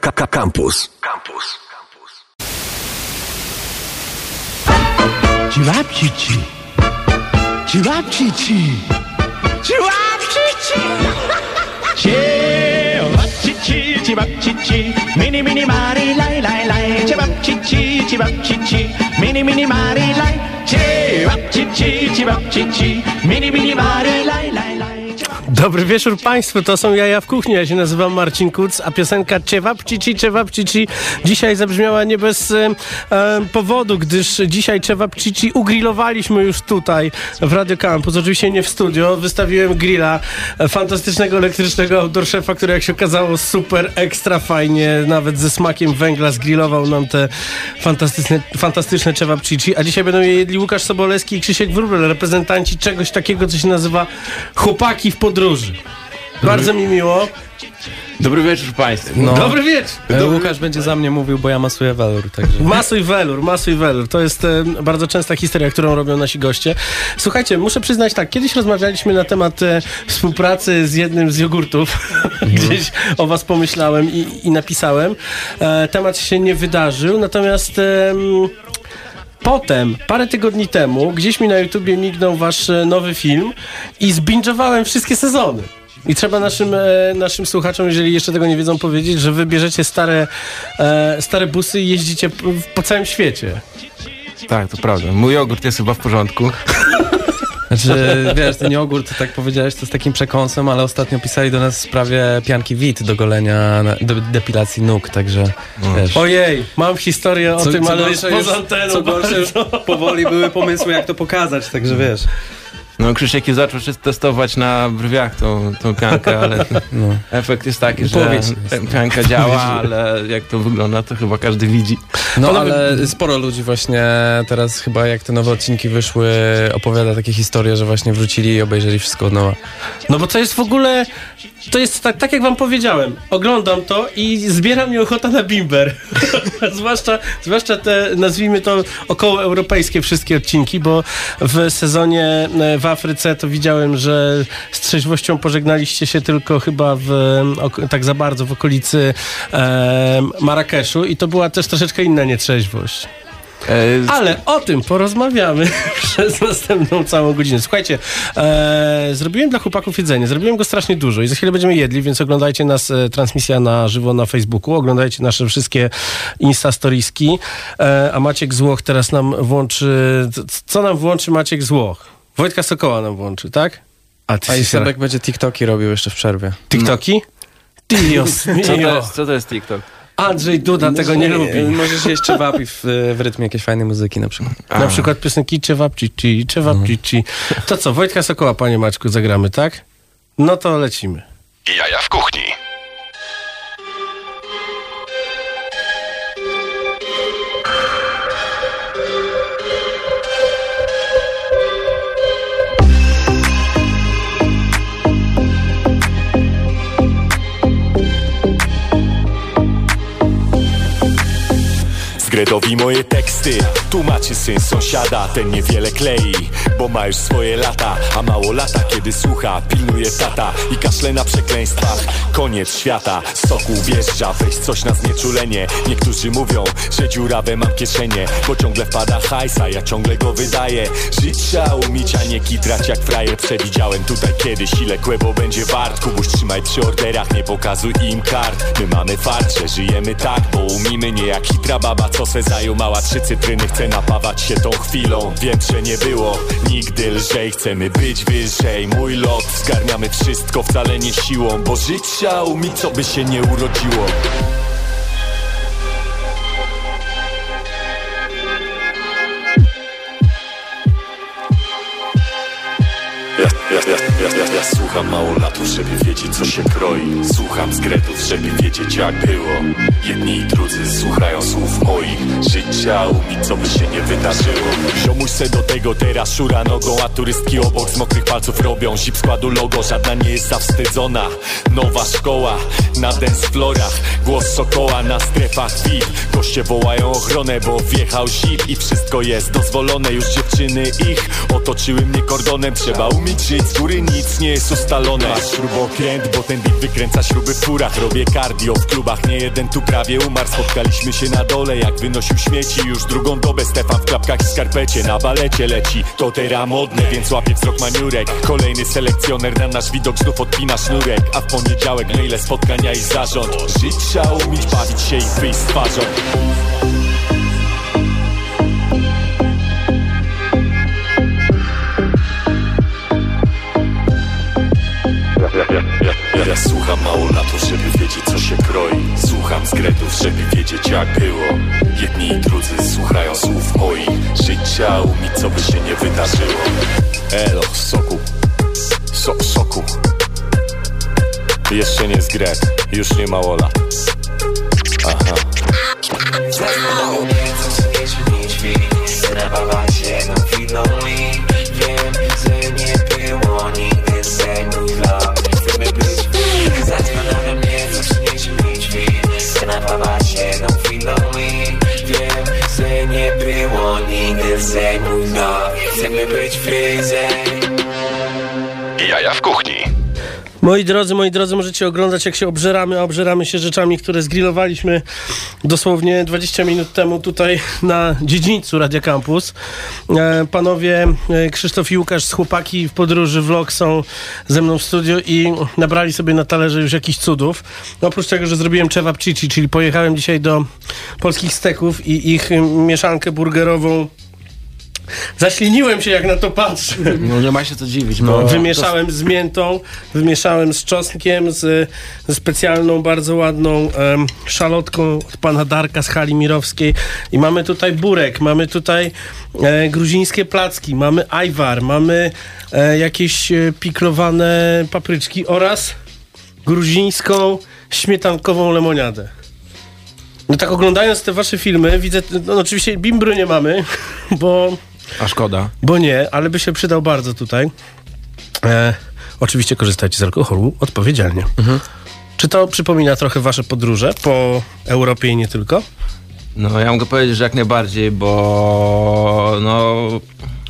Campus. Campus. Giraffe Chichi. Giraffe Chichi. Giraffe Chichi. Giraffe Chichi. Giraffe Chichi. Mini mini mari lai lai lai. Giraffe Chichi. Giraffe Chichi. Mini mini mari lai. Giraffe Chichi. Giraffe Chichi. Mini mini mari lai lai lai. Dobry wieczór Państwu, to są Jaja w Kuchni, ja się nazywam Marcin Kuc, a piosenka Ciewapcici, Ciewapcici dzisiaj zabrzmiała nie bez e, e, powodu, gdyż dzisiaj Ciewapcici ugrillowaliśmy już tutaj w Radio Campus, oczywiście nie w studio, wystawiłem grilla e, fantastycznego elektrycznego outdoor szefa, który jak się okazało super ekstra fajnie, nawet ze smakiem węgla zgrillował nam te fantastyczne, fantastyczne Ciewapcici, a dzisiaj będą je jedli Łukasz Sobolewski i Krzysiek Wróbel, reprezentanci czegoś takiego, co się nazywa chłopaki w podróży. Bardzo mi miło. Dobry wieczór Państwu. No. Dobry wieczór. E, Łukasz będzie za mnie mówił, bo ja masuję welur, także... Masuj welur, masuj welur. To jest e, bardzo częsta historia, którą robią nasi goście. Słuchajcie, muszę przyznać tak, kiedyś rozmawialiśmy na temat e, współpracy z jednym z jogurtów. Gdzieś o was pomyślałem i, i napisałem. E, temat się nie wydarzył, natomiast... Potem, parę tygodni temu, gdzieś mi na YouTubie mignął wasz e, nowy film i zbingowałem wszystkie sezony. I trzeba naszym, e, naszym słuchaczom, jeżeli jeszcze tego nie wiedzą, powiedzieć, że wy bierzecie stare, e, stare busy i jeździcie po, po całym świecie. Tak, to prawda. Mój jogurt jest chyba w porządku. Znaczy, wiesz, ten jogurt, tak powiedziałeś, to z takim przekąsem, ale ostatnio pisali do nas w sprawie pianki wit do golenia, na- do depilacji nóg, także wiesz... Ojej, mam historię o tym, ale już poza anteną. co gorsze już powoli były pomysły, jak to pokazać, także wiesz. No Krzysiek już zaczął się testować na brwiach tą, tą piankę, ale No. efekt jest taki, że Powiedz. pianka działa, ale jak to wygląda, to chyba każdy widzi. No Panowie- ale sporo ludzi właśnie teraz chyba jak te nowe odcinki wyszły opowiada takie historie, że właśnie wrócili i obejrzeli wszystko od nowa. No bo to jest w ogóle, to jest tak, tak jak wam powiedziałem, oglądam to i zbiera mnie ochota na bimber. zwłaszcza, zwłaszcza te, nazwijmy to, około europejskie wszystkie odcinki, bo w sezonie e, w Afryce to widziałem, że z trzeźwością pożegnaliście się tylko chyba w, tak za bardzo w okolicy e, Marrakeszu i to była też troszeczkę inna nietrzeźwość. E, Ale o tym porozmawiamy przez następną całą godzinę. Słuchajcie, e, zrobiłem dla chłopaków jedzenie. Zrobiłem go strasznie dużo i za chwilę będziemy jedli, więc oglądajcie nas, e, transmisja na żywo na Facebooku, oglądajcie nasze wszystkie Insta Storieski, e, a Maciek Złoch teraz nam włączy... Co nam włączy Maciek Złoch? Wojtka Sokoła nam włączy, tak? A, ty A i Sebek będzie TikToki robił jeszcze w przerwie. TikToki? Dios co, to mio. jest, co to jest TikTok? Andrzej Duda tego nie lubi. Możesz jeść czewapi w, w rytmie jakiejś fajnej muzyki na przykład. Na przykład piosenki Czewapcici, Czewapcici. To co, Wojtka Sokoła, panie Maćku, zagramy, tak? No to lecimy. Jaja w kuchni. Zgredowi moje teksty. Tłumaczy syn sąsiada Ten niewiele klei Bo ma już swoje lata A mało lata kiedy słucha Pilnuje tata I kaszle na przekleństwach Koniec świata soku wjeżdża Weź coś na znieczulenie. Niektórzy mówią Że dziurawe mam kieszenie Bo ciągle wpada hajsa Ja ciągle go wydaję. Żyć trzeba umieć A nie kitrać jak frajer. Przewidziałem tutaj kiedyś Ile kłebo będzie wart. Kubuś trzymaj przy orderach Nie pokazuj im kart. My mamy fart, że żyjemy tak Bo umimy nie jak hitra baba Co se zajumała trzy cytryny Chce napawać się tą chwilą. Wiem, że nie było nigdy lżej. Chcemy być wyżej. Mój lot Zgarniamy wszystko wcale nie siłą Bo żyć trzeba umieć co by się nie urodziło Ja, ja, ja, ja, ja, słucham mało latów, żeby wiedzieć co się kroi. Słucham skretów, żeby wiedzieć jak było. Jedni i drudzy słuchają słów moich. Życia umieć co by się nie wydarzyło. Ziomuś se do tego teraz szura nogą A turystki obok z mokrych palców robią. Zip składu logo, żadna nie jest zawstydzona. Nowa szkoła na dance florach Głos sokoła na strefach VIP. Goście wołają ochronę, bo wjechał zip I wszystko jest dozwolone, już dziewczyny ich Otoczyły mnie kordonem, trzeba umieć żyć Z góry nic nie jest ustalone. Masz śrubokręt, bo ten beat wykręca śruby w furach. Robię cardio w klubach, nie jeden tu prawie umarł. Spotkaliśmy się na dole, jak wynosił śmieci. Już drugą dobę Stefan w klapkach i skarpecie Na balecie leci, to teraz modne Więc łapie wzrok maniurek. Kolejny selekcjoner na nasz widok znów odpina sznurek. A w poniedziałek maile, spotkania i zarząd. Żyć trzeba umieć, bawić się i wyjść z twarzą Ja, słucham mało na to, żeby wiedzieć co się kroi. Słucham skretów, żeby wiedzieć jak było. Jedni i drudzy słuchają słów moich. Trzeba umieć, co by się nie wydarzyło. Elo, soku. So, Soku. Jeszcze nie zgret, już nie ma ola. Aha nigdy senu dla Chcemy być Jaja w kuchni. Moi drodzy, moi drodzy, możecie oglądać jak się obżeramy, a obżeramy się rzeczami, które zgrillowaliśmy dosłownie 20 minut temu tutaj na dziedzińcu Radia Campus. E, panowie e, Krzysztof i Łukasz z chłopaki w podróży vlog są ze mną w studiu i nabrali sobie na talerze już jakichś cudów. Oprócz tego, że zrobiłem cevap chichi, czyli pojechałem dzisiaj do polskich steków i ich mieszankę burgerową Zaśliniłem się jak na to patrzę. No nie ma się co dziwić, bo Wymieszałem z miętą, wymieszałem z czosnkiem, z, ze specjalną, bardzo ładną em, szalotką od pana Darka z hali mirowskiej. I mamy tutaj burek, mamy tutaj e, gruzińskie placki, mamy ajwar, mamy e, jakieś e, piklowane papryczki oraz gruzińską śmietankową lemoniadę. No tak oglądając te wasze filmy, widzę, no oczywiście bimbru nie mamy, bo a szkoda. bo nie, ale by się przydał bardzo tutaj. E, oczywiście korzystajcie z alkoholu odpowiedzialnie. Czy to przypomina trochę wasze podróże po Europie i nie tylko? No ja mogę powiedzieć, że jak najbardziej, bo no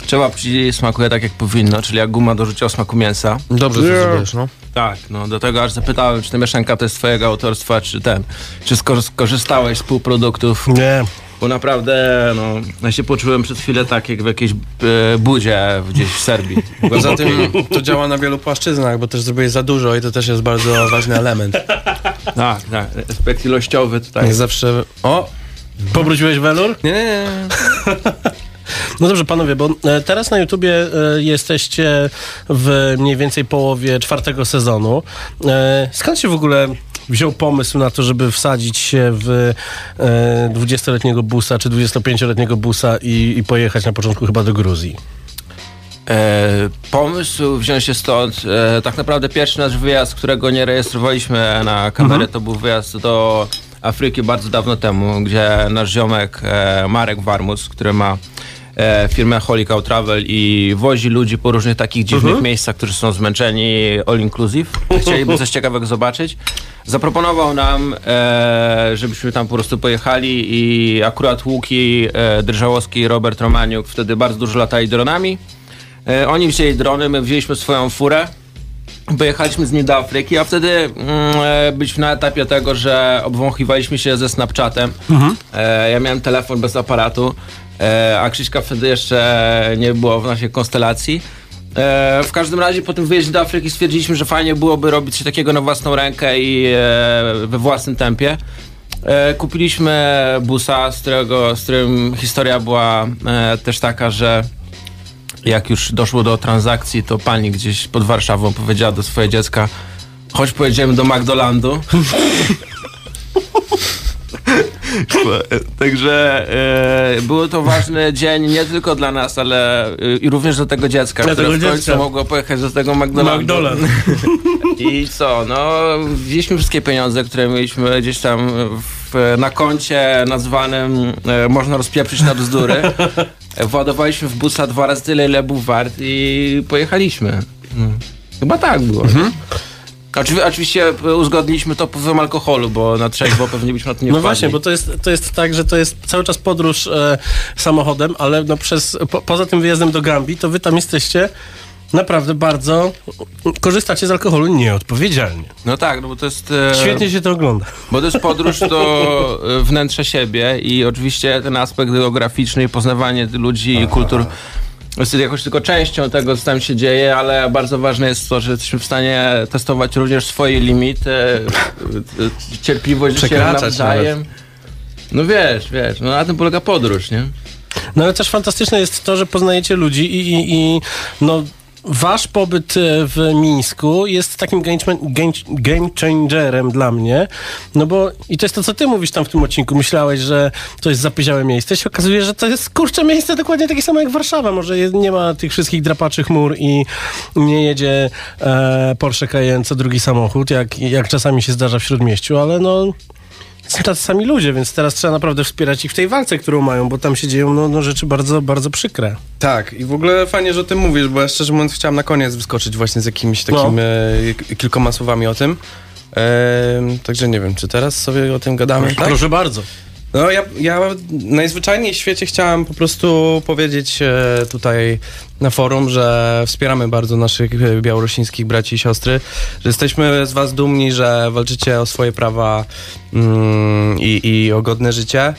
trzeba ci smakuje tak jak powinno, czyli jak guma do rzucia o smaku mięsa. Dobrze to zrobiłeś, no. Tak, no do tego aż zapytałem, czy ta mieszanka to jest twojego autorstwa, czy ten, czy skor- skorzystałeś z półproduktów, Nie. Bo naprawdę, no, ja się poczułem przez chwilę tak, jak w jakiejś e, budzie gdzieś w Serbii. Poza tym to działa na wielu płaszczyznach, bo też zrobiłeś za dużo i to też jest bardzo ważny element. Tak, tak, aspekt ilościowy tutaj. Jak zawsze... O! Powróciłeś welur? Nie, nie, nie. No dobrze, panowie, bo e, teraz na YouTubie e, jesteście w mniej więcej połowie czwartego sezonu. E, skąd się w ogóle wziął pomysł na to, żeby wsadzić się w e, 20-letniego busa czy 25-letniego busa i, i pojechać na początku chyba do Gruzji? E, pomysł wziął się stąd. E, tak naprawdę pierwszy nasz wyjazd, którego nie rejestrowaliśmy na kamerę, to był wyjazd do Afryki bardzo dawno temu, gdzie nasz ziomek e, Marek Warmus, który ma e, firmę Holy Cow Travel i wozi ludzi po różnych takich dziwnych miejscach, którzy są zmęczeni all inclusive. Chcieliby coś ciekawego zobaczyć. Zaproponował nam, e, żebyśmy tam po prostu pojechali i akurat Łuki e, Drżałowski i Robert Romaniuk wtedy bardzo dużo latali dronami. E, oni wzięli drony, my wzięliśmy swoją furę. Pojechaliśmy z nim do Afryki, a wtedy mm, e, byliśmy na etapie tego, że obwąchiwaliśmy się ze Snapchatem. E, ja miałem telefon bez aparatu, e, a Krzyśka wtedy jeszcze nie było w naszej konstelacji. E, w każdym razie po tym wyjeździe do Afryki stwierdziliśmy, że fajnie byłoby robić coś takiego na własną rękę i e, we własnym tempie. E, kupiliśmy busa, z, którego, z którym historia była też taka, że jak już doszło do transakcji, to pani gdzieś pod Warszawą powiedziała do swojego dziecka chodź pojedziemy do McDonaldu. Także e, był to ważny dzień nie tylko dla nas, ale e, i również dla tego dziecka, Dla które tego w końcu dziecka. mogło pojechać do tego McDonaldu. McDonald. I co, no wzięliśmy wszystkie pieniądze, które mieliśmy gdzieś tam w, na koncie nazwanym e, można rozpieprzyć na bzdury. Władowaliśmy w busa dwa razy tyle, ile był wart i pojechaliśmy. No. Chyba tak było. Oczywi- oczywiście uzgodniliśmy to wpływem alkoholu, bo na trzeźwo pewnie byśmy na to nie No wpadli. właśnie, bo to jest, to jest tak, że to jest cały czas podróż e, samochodem, ale no przez, po, poza tym wyjazdem do Gambii, to wy tam jesteście naprawdę bardzo, korzystacie z alkoholu nieodpowiedzialnie. No tak, no bo to jest... e, Świetnie się to ogląda. Bo to jest podróż do e, wnętrza siebie i oczywiście ten aspekt geograficzny i poznawanie ludzi i kultur jest jakoś tylko częścią tego, co tam się dzieje, ale bardzo ważne jest to, że jesteśmy w stanie testować również swoje limity, e, e, cierpliwość Przekraczać nawzajem. No wiesz, wiesz, no na tym polega podróż, nie? No ale też fantastyczne jest to, że poznajecie ludzi i, i, i no, wasz pobyt e, w Mińsku jest takim game, game, game changerem dla mnie, no bo i to jest to, co ty mówisz tam w tym odcinku, myślałeś, że to jest zapyziałe miejsce, się okazuje, że to jest kurcze miejsce dokładnie takie samo jak Warszawa, może nie ma tych wszystkich drapaczy chmur i nie jedzie e, Porsche Cayenne co drugi samochód, jak, jak czasami się zdarza w Śródmieściu, ale no tacy sami ludzie, więc teraz trzeba naprawdę wspierać ich w tej walce, którą mają, bo tam się dzieją no, no, rzeczy bardzo, bardzo przykre. Tak, i w ogóle fajnie, że o tym mówisz, bo ja szczerze mówiąc chciałem na koniec wyskoczyć właśnie z jakimiś takimi e, kilkoma słowami o tym. Ehm, także nie wiem, czy teraz sobie o tym gadamy, tak? Proszę bardzo. No ja, ja najzwyczajniej w świecie chciałem po prostu powiedzieć e, tutaj na forum, że wspieramy bardzo naszych e, białorusińskich braci i siostry, że jesteśmy z was dumni, że walczycie o swoje prawa mm, i, i o godne życie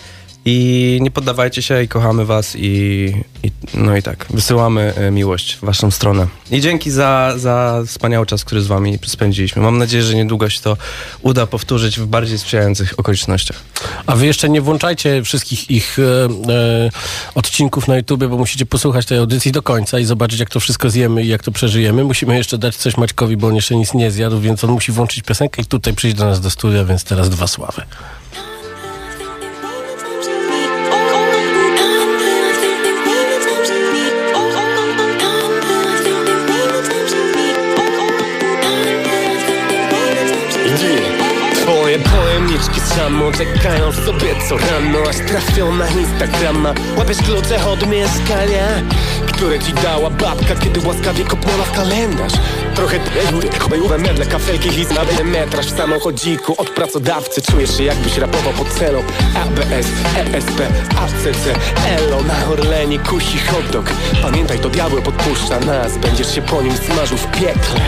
i nie poddawajcie się i kochamy was i, i no i tak, wysyłamy e, miłość w waszą stronę. I dzięki za, za wspaniały czas, który z wami spędziliśmy. Mam nadzieję, że niedługo się to uda powtórzyć w bardziej sprzyjających okolicznościach. A wy jeszcze nie włączajcie wszystkich ich e, e, odcinków na YouTube, bo musicie posłuchać tej audycji do końca i zobaczyć, jak to wszystko zjemy i jak to przeżyjemy. Musimy jeszcze dać coś Maćkowi, bo on jeszcze nic nie zjadł, więc on musi włączyć piosenkę i tutaj przyjść do nas do studia, więc teraz dwa sławy. Samo czekają sobie co rano Aż trafią na Instagrama? Łapiesz klucze od mieszkania Które ci dała babka, kiedy łaskawie kopnęła w kalendarz. Trochę góry, kolejowe meble, kafelki, hit na metraż W samochodziku. Od pracodawcy Czujesz się jakbyś rapował pod celą. ABS, ESP, ACC, ELO Na Orlenie kusi hot dog. Pamiętaj, to diabeł podpuszcza nas. Będziesz się po nim smażył w piekle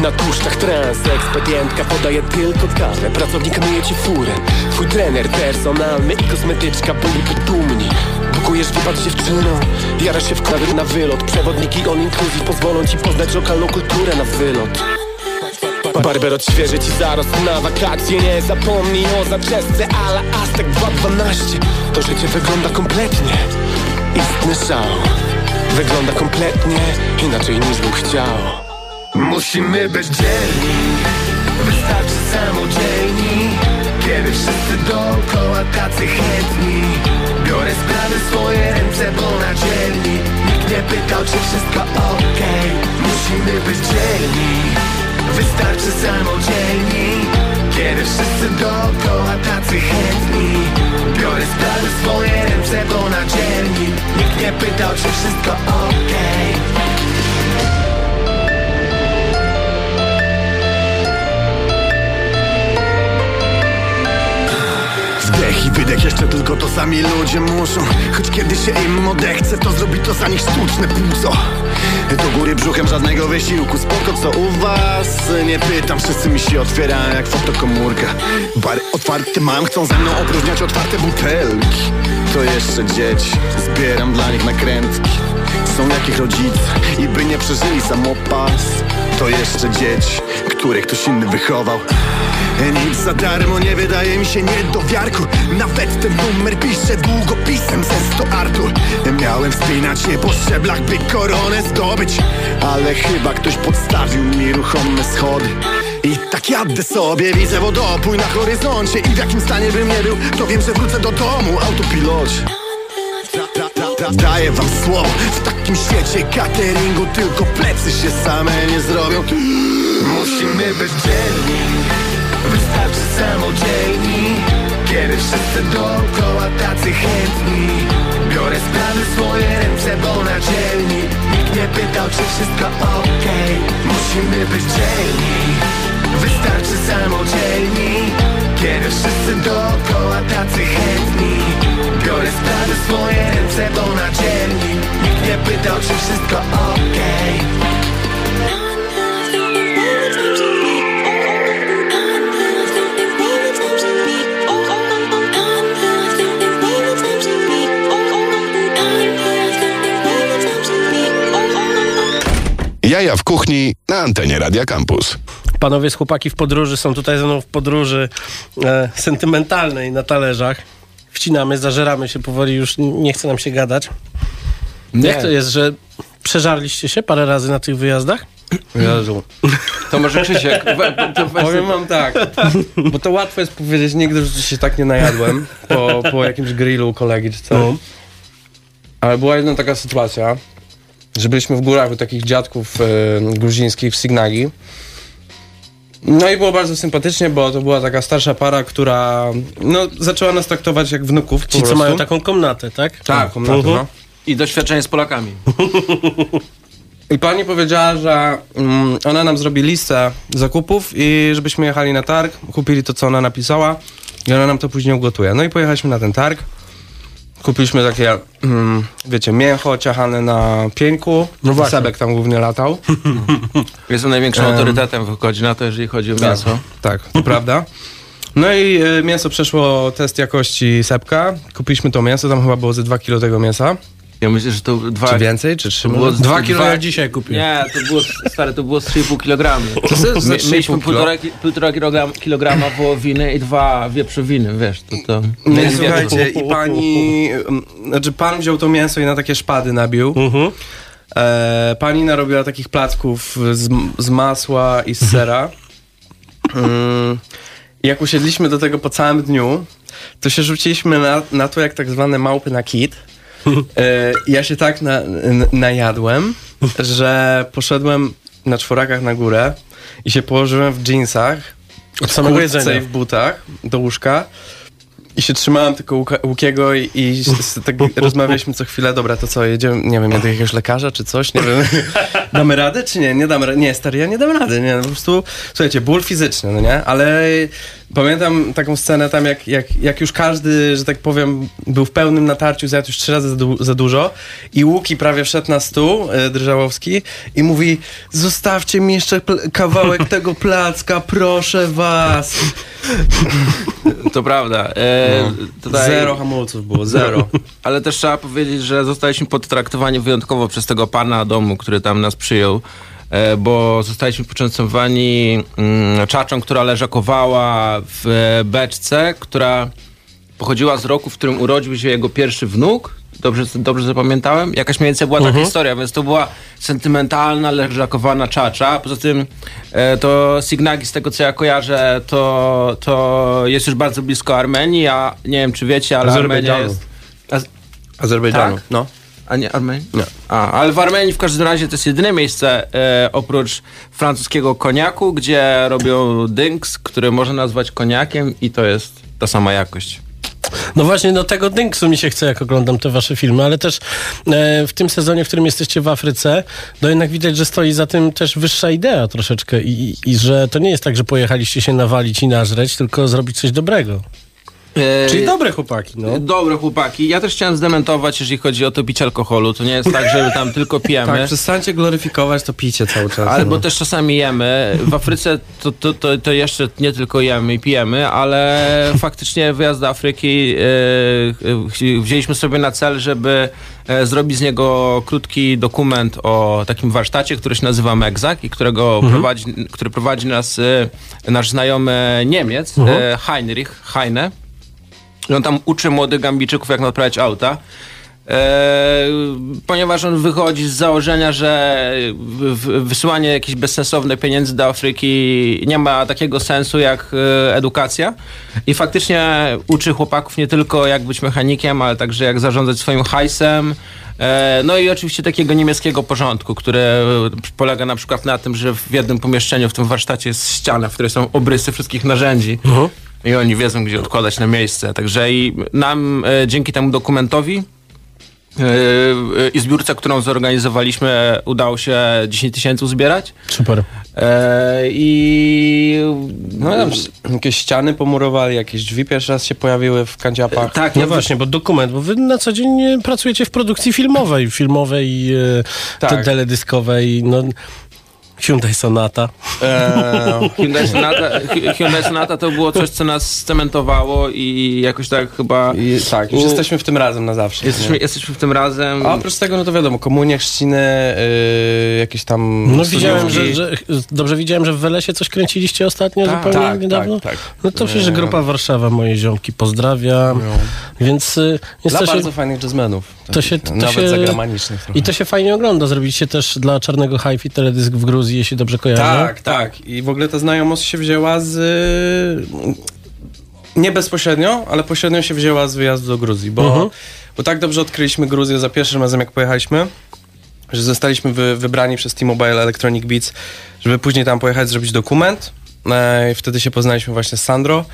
Na tłuszczach trans, ekspedientka podaje tylko kawę Pracownik myje ci furę. Twój trener personalny i kosmetyczka byliby dumni. Bukujesz wypad dziewczyną Jarasz się w klawier na wylot. Przewodniki all inclusive. Pozwolą ci poznać lokalną kulturę na wylot. Barber odświeży ci zarost. Na wakacje Nie zapomnij o zaczesce. Ala Aztek 212 To życie wygląda kompletnie. Istny szał. Wygląda kompletnie inaczej niż bym chciał Musimy być dzielni. Wystarczy samodzielni. Kiedy wszyscy dookoła tacy chętni. Biorę sprawy w swoje ręce, bo na dzielni. Nikt nie pytał, czy wszystko okej. Musimy być dzielni. Wystarczy samodzielni. Kiedy wszyscy dookoła tacy chętni. Biorę sprawy w swoje ręce, bo na dzielni. Nikt nie pytał, czy wszystko okej Wydech jeszcze tylko to sami ludzie muszą. Choć kiedy się im odechce to zrobi to za nich sztuczne płuco. Do góry brzuchem żadnego wysiłku. Spoko co u was? Nie pytam, wszyscy mi się otwierają jak fotokomórka. Bary otwarte mam, chcą ze mną opróżniać otwarte butelki. To jeszcze dzieci, zbieram dla nich nakrętki. Są jakich rodzice. I by nie przeżyli samopas. To jeszcze dzieci, które ktoś inny wychował nic za darmo nie wydaje mi się nie do wiarku. Nawet ten numer piszę długopisem ze 100 Artur. Miałem wspinać się po szczeblach, by koronę zdobyć. Ale chyba ktoś podstawił mi ruchome schody. I tak jadę sobie, widzę wodopój na horyzoncie. I w jakim stanie bym nie był, to wiem, że wrócę do domu Autopilocie. Da- da- da- Daję wam słowo, w takim świecie cateringu Tylko plecy się same nie zrobią. Musimy być dzielni samodzielni Kiedy wszyscy dookoła tacy chętni. Biorę sprawy swoje ręce, bo na dzielni. Nikt nie pytał, czy wszystko okej. Musimy być dzielni. Wystarczy samodzielni Kiedy wszyscy dookoła tacy chętni. Biorę sprawy swoje ręce, bo na dzielni. Nikt nie pytał, czy wszystko Jaja w kuchni na antenie Radia Campus. Panowie z chłopaki w podróży są tutaj ze mną w podróży e, sentymentalnej na talerzach. Wcinamy, zażeramy się powoli, już nie chce nam się gadać. Jak to jest, że przeżarliście się parę razy na tych wyjazdach? Jezu. To może Krzysiek, to Powiem wam tak, bo to łatwo jest powiedzieć, nigdy w się tak nie najadłem po, po jakimś grillu kolegi czy co. No. Ale była jedna taka sytuacja, że byliśmy w górach u takich dziadków e, gruzińskich w Signagi. No i było bardzo sympatycznie, bo to była taka starsza para, która no, zaczęła nas traktować jak wnuków. po Ci, co mają taką komnatę, tak? Tak, komnaty, Mhm. no. I doświadczenie z Polakami. I pani powiedziała, że mm, ona nam zrobi listę zakupów i żebyśmy jechali na targ, kupili to, co ona napisała i ona nam to później ugotuje. No i pojechaliśmy na ten targ. Kupiliśmy takie, mm, wiecie, mięcho ciachane na pieńku. No właśnie. Sebek tam głównie latał. Jestem największym Em. autorytetem, wychodzi na to, jeżeli chodzi o mięso. Tak, to prawda. No i e, mięso przeszło test jakości Sepka. Kupiliśmy to mięso, tam chyba było ze 2 kilo tego mięsa. Ja myślę, że to dwa... Czy więcej, czy 3 To było z- Dwa kilo dwa- ja dzisiaj kupię. Nie, to było, stary, to było z 3,5 kg. To jest ze My, 3,5 mieliśmy półtora, półtora kilograma, kilograma wołowiny i dwa wieprzowiny, wiesz, to to... No i słuchajcie, i pani, mm, znaczy pan wziął to mięso i na takie szpady nabił. Mhm. E, pani narobiła takich placków z, z masła i z sera. Mm, jak usiedliśmy do tego po całym dniu, to się rzuciliśmy na, na to jak tak zwane małpy na kit. E, ja się tak na, najadłem, że poszedłem na czworakach na górę i się położyłem w jeansach, Od w samego jedzenia. i w butach do łóżka. I się trzymałem tylko Łuka, Łukiego i, i tak rozmawialiśmy co chwilę, dobra, to co, jedziemy, nie wiem, do jakiegoś lekarza czy coś, nie wiem. Damy radę czy nie? Nie damy rady. Nie, stary, ja nie dam rady, nie, no po prostu, słuchajcie, ból fizyczny, no nie? Ale pamiętam taką scenę tam, jak, jak, jak już każdy, że tak powiem, był w pełnym natarciu, zjadł już trzy razy za, du- za dużo i Łuki prawie wszedł na stół, e, Drżałowski, i mówi, zostawcie mi jeszcze kawałek tego placka, proszę was. To prawda. E, tutaj, Zero hamulców było, zero. Ale też trzeba powiedzieć, że zostaliśmy podtraktowani wyjątkowo przez tego pana domu, który tam nas przyjął. E, Bo zostaliśmy poczęstowani mm, czaczą, która leżakowała w e, beczce, która pochodziła z roku, w którym urodził się jego pierwszy wnuk. Dobrze, dobrze zapamiętałem? Jakaś mniej więcej była taka historia, więc to była sentymentalna, leżakowana czacza. Poza tym e, to Signagi, z tego co ja kojarzę, to, to jest już bardzo blisko Armenii, a nie wiem czy wiecie, ale Armenia Azerbejdżanu. jest... Az- Azerbejdżanu, Tak? no. A nie Armenii? Nie. A, ale w Armenii w każdym razie to jest jedyne miejsce e, oprócz francuskiego koniaku, gdzie robią dynks, który można nazwać koniakiem i to jest ta sama jakość. No właśnie, do tego dynksu mi się chce, jak oglądam te wasze filmy, ale też e, w tym sezonie, w którym jesteście w Afryce, no jednak widać, że stoi za tym też wyższa idea troszeczkę i, i, i że to nie jest tak, że pojechaliście się nawalić i nażreć, tylko zrobić coś dobrego. E, Czyli dobre chłopaki, no. Dobre chłopaki. Ja też chciałem zdementować, jeżeli chodzi o to picie alkoholu. To nie jest tak, że tam tylko pijemy. Tak, przestańcie gloryfikować to picie cały czas. Albo no. też czasami jemy. W Afryce to, to, to, to jeszcze nie tylko jemy i pijemy, ale faktycznie wyjazd do Afryki e, e, wzięliśmy sobie na cel, żeby e, zrobić z niego krótki dokument o takim warsztacie, który się nazywa Megzak i którego prowadzi, który prowadzi nas e, nasz znajomy Niemiec, e, Heinrich Heine. On tam uczy młodych Gambijczyków, jak naprawiać auta. E, ponieważ on wychodzi z założenia, że wysyłanie jakichś bezsensownych pieniędzy do Afryki nie ma takiego sensu jak e, edukacja. I faktycznie uczy chłopaków nie tylko jak być mechanikiem, ale także jak zarządzać swoim hajsem. E, No i oczywiście takiego niemieckiego porządku, które polega na przykład na tym, że w jednym pomieszczeniu w tym warsztacie jest ściana, w której są obrysy wszystkich narzędzi. I oni wiedzą, gdzie odkładać na miejsce. Także i nam e, dzięki temu dokumentowi e, i zbiórce, którą zorganizowaliśmy, udało się 10 tysięcy uzbierać. Super. E, I No tam jakieś ściany pomurowali, jakieś drzwi pierwszy raz się pojawiły w kanciapach. tak, No ja właśnie, bo dokument, bo wy na co dzień e, pracujecie w produkcji filmowej, filmowej, e, Tak. te- teledyskowej, no Hyundai Sonata. Eee, Hyundai Sonata, Hy- Hyundai Sonata to było coś, co nas scementowało i jakoś tak chyba i, tak, już U- jesteśmy w tym razem na zawsze. jesteśmy, jesteśmy w tym razem. A oprócz tego, no to wiadomo, komunie, chrzciny, yy, jakieś tam No widziałem, że, że, dobrze widziałem, że w Welesie coś kręciliście ostatnio Tak, zupełnie tak, niedawno. tak, tak. No to przecież grupa Warszawa, moje ziomki, pozdrawiam. Więc, y, więc Dla to się, bardzo fajnych jazzmenów. to się- to Nawet się- zagranicznych. I to się fajnie ogląda. Zrobiliście też dla Czarnego Hi-Fi teledysk w Gruzji, jeśli dobrze kojarzę. Tak, tak. I w ogóle ta znajomość się wzięła z... y, Nie bezpośrednio, ale pośrednio się wzięła z wyjazdu do Gruzji, bo, Mhm. bo tak dobrze odkryliśmy Gruzję za pierwszym razem, jak pojechaliśmy, że zostaliśmy wy, wybrani przez T-Mobile Electronic Beats, żeby później tam pojechać, zrobić dokument. E, I wtedy się poznaliśmy właśnie z Sandro.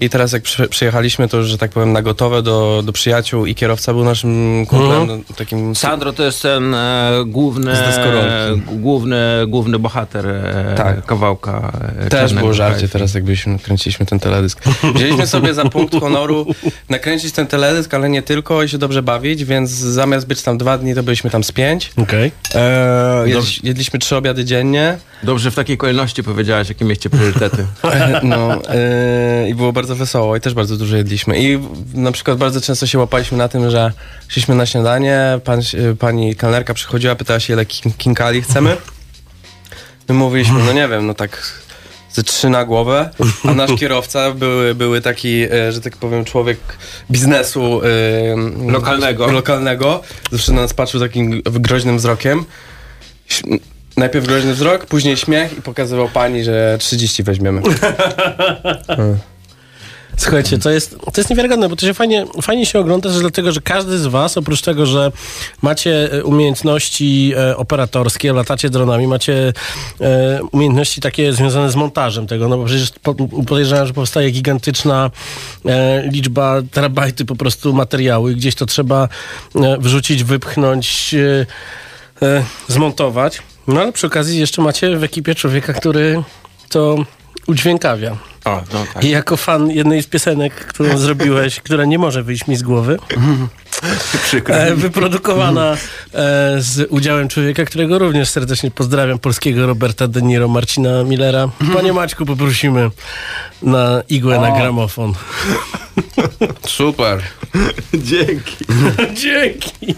I teraz jak przy, przyjechaliśmy, to już, że tak powiem, na gotowe do, do przyjaciół i kierowca był naszym kumplem, no, takim... Sandro to jest ten e, główny, e, główny, główny bohater e, Tak. kawałka. E, Też było żarcie teraz, jakbyśmy kręciliśmy ten teledysk. Wzięliśmy sobie za punkt honoru nakręcić ten teledysk, ale nie tylko i się dobrze bawić, więc zamiast być tam dwa dni, to byliśmy tam z pięć. Okej. Eee, jedli, jedliśmy trzy obiady dziennie. Dobrze w takiej kolejności powiedziałeś, jakie mieście priorytety. No, eee, I było bardzo wesoło i też bardzo dużo jedliśmy. I na przykład bardzo często się łapaliśmy na tym, że szliśmy na śniadanie, pan, się- pani kelnerka przychodziła, pytała się, ile kin- kinkali chcemy. My mówiliśmy, no nie wiem, no tak ze trzy na głowę, a nasz kierowca były, były taki, e, że tak powiem, człowiek biznesu e, Lokalnego. lokalnego. Zawsze na nas patrzył takim groźnym wzrokiem. Najpierw groźny wzrok, później śmiech i pokazywał pani, że 30 weźmiemy. Słuchajcie, to jest, to jest niewiarygodne, bo to się fajnie, fajnie się ogląda, że dlatego, że każdy z was, oprócz tego, że macie e, umiejętności e, operatorskie, latacie dronami, macie e, umiejętności takie związane z montażem tego, no bo przecież po, podejrzewam, że powstaje gigantyczna liczba terabajty po prostu materiału i gdzieś to trzeba wrzucić, wypchnąć, zmontować. No ale przy okazji jeszcze macie w ekipie człowieka, który to udźwiękawia. O, no tak. I jako fan jednej z piosenek, którą zrobiłeś, która nie może wyjść mi z głowy, e, wyprodukowana e, z udziałem człowieka, którego również serdecznie pozdrawiam, polskiego Roberta De Niro, Marcina Millera. Panie Maćku, poprosimy na igłę na gramofon. Super. Dzięki. Dzięki.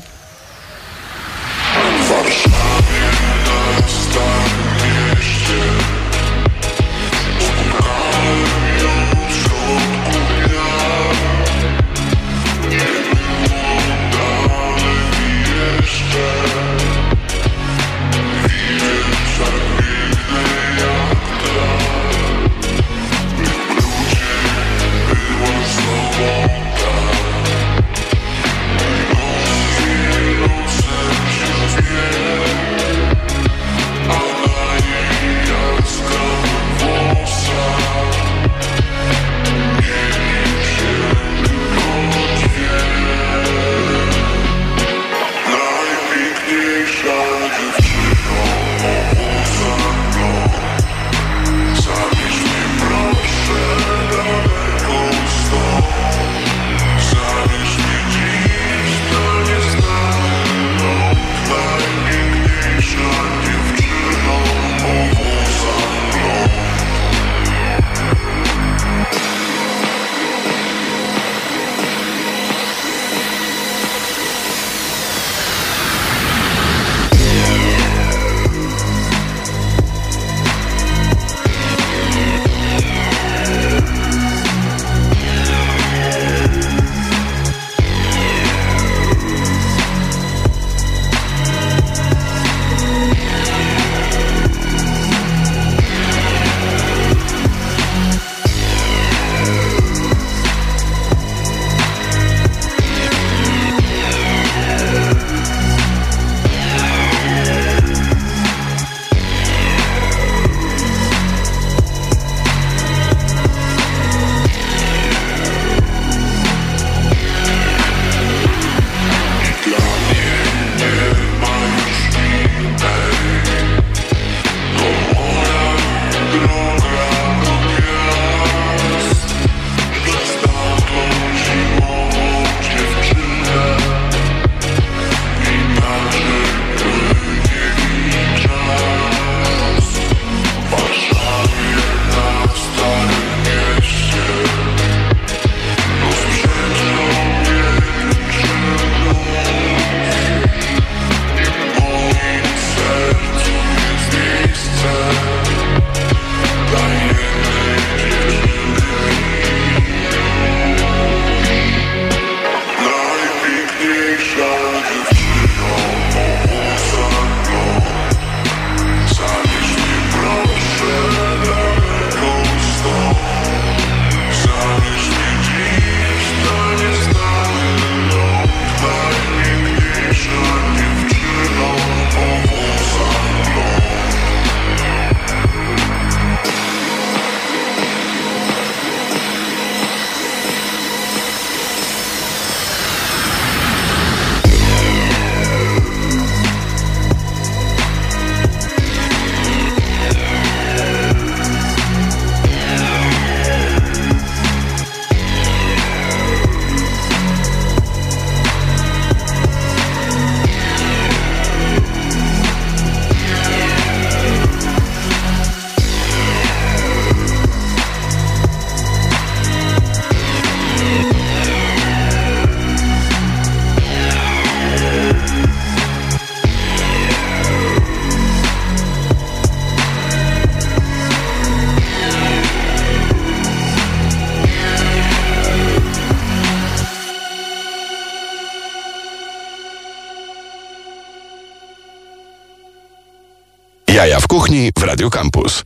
Kuchni w Radio Campus.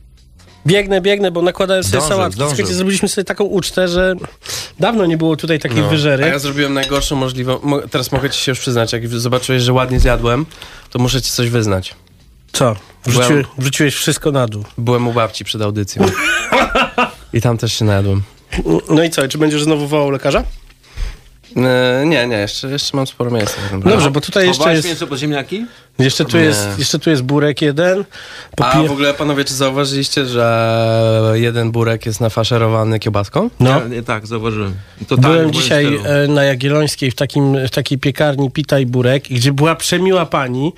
Biegnę, biegnę, bo nakładałem sobie Zdążył, sałatki. Słuchajcie, zrobiliśmy sobie taką ucztę, że dawno nie było tutaj takiej No. wyżery. A ja zrobiłem najgorszą możliwą. Mo- teraz mogę ci się już przyznać, jak zobaczyłeś, że ładnie zjadłem, to muszę ci coś wyznać. Co? Wrzuciłeś, Byłem- wrzuciłeś wszystko na dół. Byłem u babci przed audycją. I tam też się najadłem. No i co? Czy będziesz znowu wołał lekarza? E, nie, nie, jeszcze, jeszcze mam sporo miejsca. Dobrze, bo tutaj jeszcze jest, mięso pod ziemniaki? jeszcze tu Nie. jest, jeszcze tu jest burek jeden. A w ogóle panowie, czy zauważyliście, że jeden burek jest nafaszerowany kiełbaską? No. Ja, nie, tak, zauważyłem. Totalnie Byłem dzisiaj stylu. e, na Jagiellońskiej w, takim, w takiej piekarni Pita i Burek, gdzie była przemiła pani,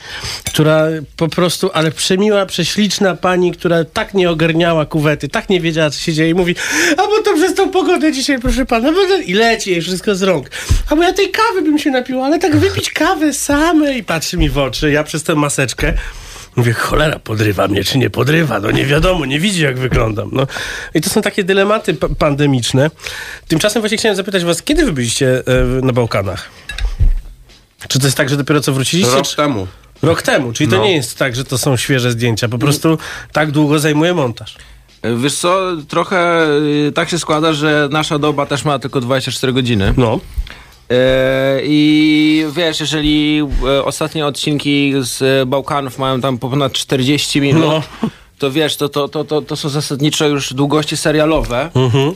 która po prostu, ale przemiła, prześliczna pani, która tak nie ogarniała kuwety, tak nie wiedziała, co się dzieje i mówi, a bo to przez tą pogodę dzisiaj, proszę pana, i leci jej wszystko z rąk. A bo ja tej kawy bym się napiła, ale tak wypić kawę same i patrzy mi w oczy, ja przez tę maseczkę Mówię, cholera, podrywa mnie czy nie podrywa? No nie wiadomo, nie widzi jak wyglądam. No. I to są takie dylematy pa- pandemiczne. Tymczasem właśnie chciałem zapytać was, kiedy wy byliście e, na Bałkanach? Czy to jest tak, że dopiero co wróciliście? Rok czy... temu. Rok temu, czyli to No. nie jest tak, że to są świeże zdjęcia, po prostu tak długo zajmuje montaż. Wiesz co, trochę y, tak się składa, że nasza doba też ma tylko 24 godziny. No. E, I wiesz, jeżeli e, ostatnie odcinki z Bałkanów mają tam po ponad 40 minut, No. to wiesz, to, to, to, to, to są zasadniczo już długości serialowe. Mhm.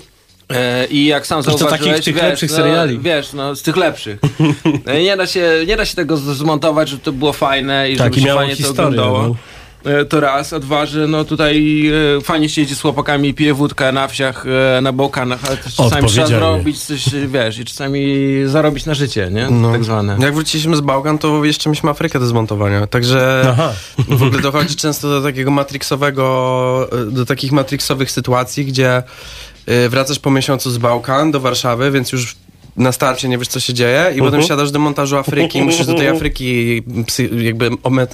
E, I jak sam to zauważyłeś, takich tych wiesz, lepszych no, seriali. Wiesz, no z tych lepszych. Nie, da się, nie da się tego zmontować, żeby to było fajne i Tak, żeby i się fajnie to historię, oglądało. no. E, To raz, a dwa, że no tutaj e, fajnie się jedzie z chłopakami, pije wódkę na wsiach, e, na Bałkanach, ale też czasami trzeba zrobić coś, wiesz, i czasami zarobić na życie, nie? No. Tak zwane. Jak wróciliśmy z Bałkan, to jeszcze mieliśmy Afrykę do zmontowania. Także Aha. w ogóle dochodzi często do takiego matrixowego, do takich matrixowych sytuacji, gdzie wracasz po miesiącu z Bałkan do Warszawy, więc już na starcie nie wiesz, co się dzieje i potem siadasz do montażu Afryki i musisz do tej Afryki jakby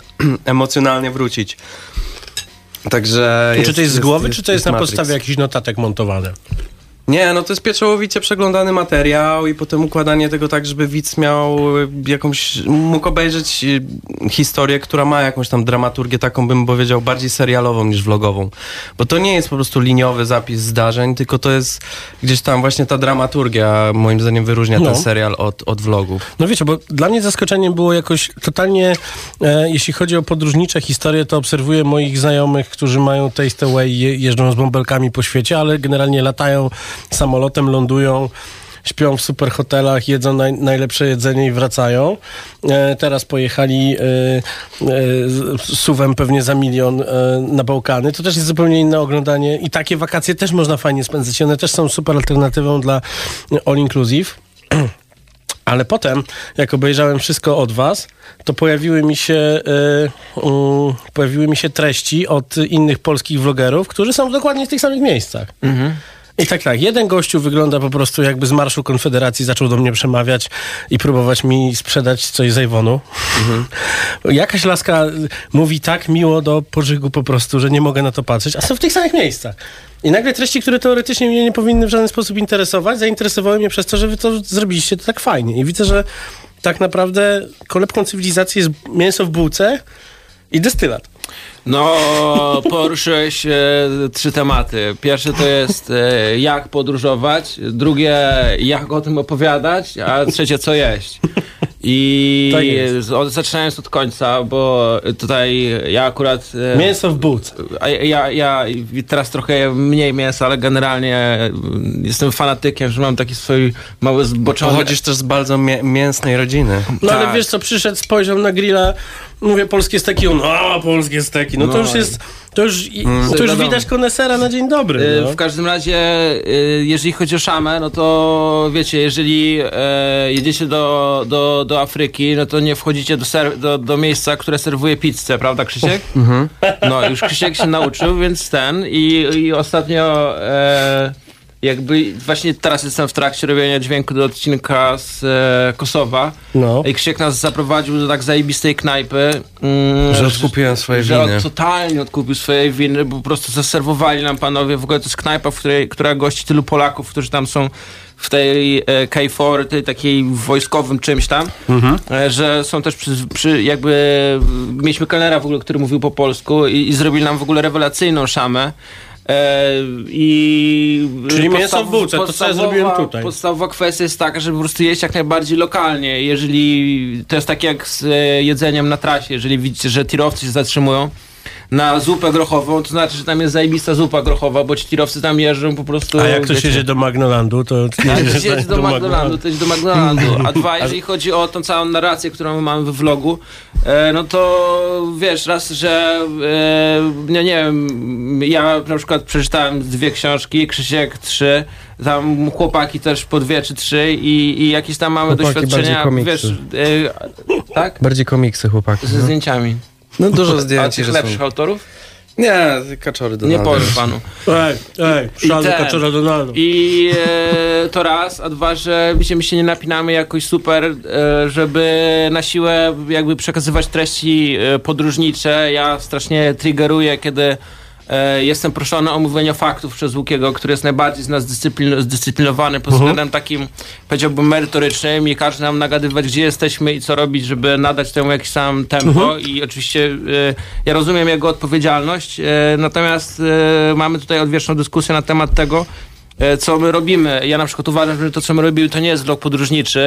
emocjonalnie wrócić. Także czy to jest z głowy, czy to jest, na Matrix. podstawie jakichś notatek montowane? Nie, no to jest pieczołowicie przeglądany materiał i potem układanie tego tak, żeby widz miał y, jakąś, mógł obejrzeć y, historię, która ma jakąś tam dramaturgię taką, bym powiedział, bardziej serialową niż vlogową. Bo to nie jest po prostu liniowy zapis zdarzeń, tylko to jest gdzieś tam właśnie ta dramaturgia, moim zdaniem wyróżnia No. ten serial od, od vlogów. No wiecie, bo dla mnie zaskoczeniem było jakoś totalnie, e, jeśli chodzi o podróżnicze historie, to obserwuję moich znajomych, którzy mają taste away, je, jeżdżą z bąbelkami po świecie, ale generalnie latają samolotem, lądują, śpią w super hotelach, jedzą naj, najlepsze jedzenie i wracają. E, teraz pojechali e, e, suwem pewnie za milion e, na Bałkany. To też jest zupełnie inne oglądanie i takie wakacje też można fajnie spędzać. One też są super alternatywą dla all inclusive. Ale potem, jak obejrzałem wszystko od was, to pojawiły mi się, y, mm, pojawiły mi się treści od innych polskich vlogerów, którzy są dokładnie w tych samych miejscach. I tak, tak. Jeden gościu wygląda po prostu jakby z Marszu Konfederacji zaczął do mnie przemawiać i próbować mi sprzedać coś z Avonu. Jakaś laska mówi tak miło do pożygu po prostu, że nie mogę na to patrzeć, a są w tych samych miejscach. I nagle treści, które teoretycznie mnie nie powinny w żaden sposób interesować, zainteresowały mnie przez to, że wy to zrobiliście to tak fajnie. I widzę, że tak naprawdę kolebką cywilizacji jest mięso w bułce i destylat. No, poruszyłeś e, trzy tematy. Pierwsze to jest e, jak podróżować, drugie jak o tym opowiadać, a trzecie co jeść. I od, zaczynając od końca, bo tutaj ja akurat... e, Mięso w bułce. a ja, ja teraz trochę mniej mięsa, ale generalnie mm, jestem fanatykiem, że mam taki swój mały zboczony... Pochodzisz też z bardzo mię- mięsnej rodziny. No ale Tak. wiesz co, przyszedł, spojrzał na grilla, mówię polskie steki, on, a polskie steki. No, to No już jest, to już, i- Mm. to już widać konesera na dzień dobry. Y, No. W każdym razie, y, jeżeli chodzi o szamę, no to wiecie, jeżeli e, jedziecie do, do, do Afryki, no to nie wchodzicie do, ser- do, do miejsca, które serwuje pizzę, prawda Krzysiek? No, już Krzysiek się nauczył, więc ten i, i ostatnio e, jakby właśnie teraz jestem w trakcie robienia dźwięku do odcinka z e, Kosowa. No. I Krzyk nas zaprowadził do tak zajebistej knajpy. Mm, Że odkupiłem swoje że winy. Od, totalnie odkupił swoje winy, bo po prostu zaserwowali nam panowie. W ogóle to jest knajpa, w której, która gości tylu Polaków, którzy tam są w tej e, K4, tej takiej wojskowym czymś tam, e, że są też przy, przy jakby mieliśmy kelnera w ogóle, który mówił po polsku i, i zrobili nam w ogóle rewelacyjną szamę. E, I Czyli mięso w bułce, to co ja zrobiłem tutaj. Podstawowa kwestia jest taka, żeby po prostu jeść jak najbardziej lokalnie. Jeżeli to jest tak jak z e, jedzeniem na trasie, jeżeli widzicie, że tirowcy się zatrzymują na zupę grochową, to znaczy, że tam jest zajebista zupa grochowa, bo ci tirowcy tam jeżdżą po prostu... A jak ktoś wiecie, jedzie do Magnolandu, to jak jedzie jedzie do McDonaldu, to jedzie do McDonaldu. A dwa, jeżeli chodzi o tą całą narrację, którą my mamy we vlogu, e, no to wiesz, raz, że e, nie, nie wiem, ja na przykład przeczytałem dwie książki, Krzysiek trzy, tam chłopaki też po dwie czy trzy i, i jakieś tam mamy Chłopaki doświadczenia, bardziej wiesz, komiksy. e, tak? Bardziej komiksy, chłopaki. Ze No, zdjęciami. No dużo A zdjęć. tych że lepszych są. autorów? Nie, kaczory do Nie powiem panu. Ej, ej, szalny ten- kaczora Donaldu. I e, to raz, a dwa, że wiecie, my się nie napinamy jakoś super, e, żeby na siłę jakby przekazywać treści e, podróżnicze. Ja strasznie triggeruję, kiedy jestem proszony o mówienie faktów przez Łukiego, który jest najbardziej z nas dyscyplin, zdyscyplinowany pod względem takim, powiedziałbym, merytorycznym i każe nam nagadywać, gdzie jesteśmy i co robić, żeby nadać temu jakiś sam tempo. I oczywiście e, ja rozumiem jego odpowiedzialność, e, natomiast e, mamy tutaj odwieczną dyskusję na temat tego, e, co my robimy. Ja na przykład uważam, że to, co my robimy, to nie jest vlog podróżniczy,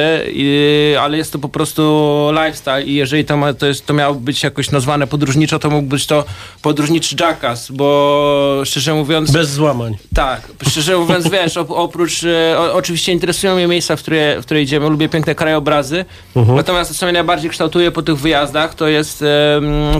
ale jest to po prostu lifestyle. I jeżeli to, ma, to, jest, to miało być jakoś nazwane podróżniczo, to mógł być to podróżniczy jackass, bo szczerze mówiąc... Bez złamań. Tak, szczerze mówiąc, wiesz, op- oprócz, e, o, oczywiście interesują mnie miejsca, w które, w które idziemy, lubię piękne krajobrazy, natomiast to, co mnie najbardziej kształtuje po tych wyjazdach, to jest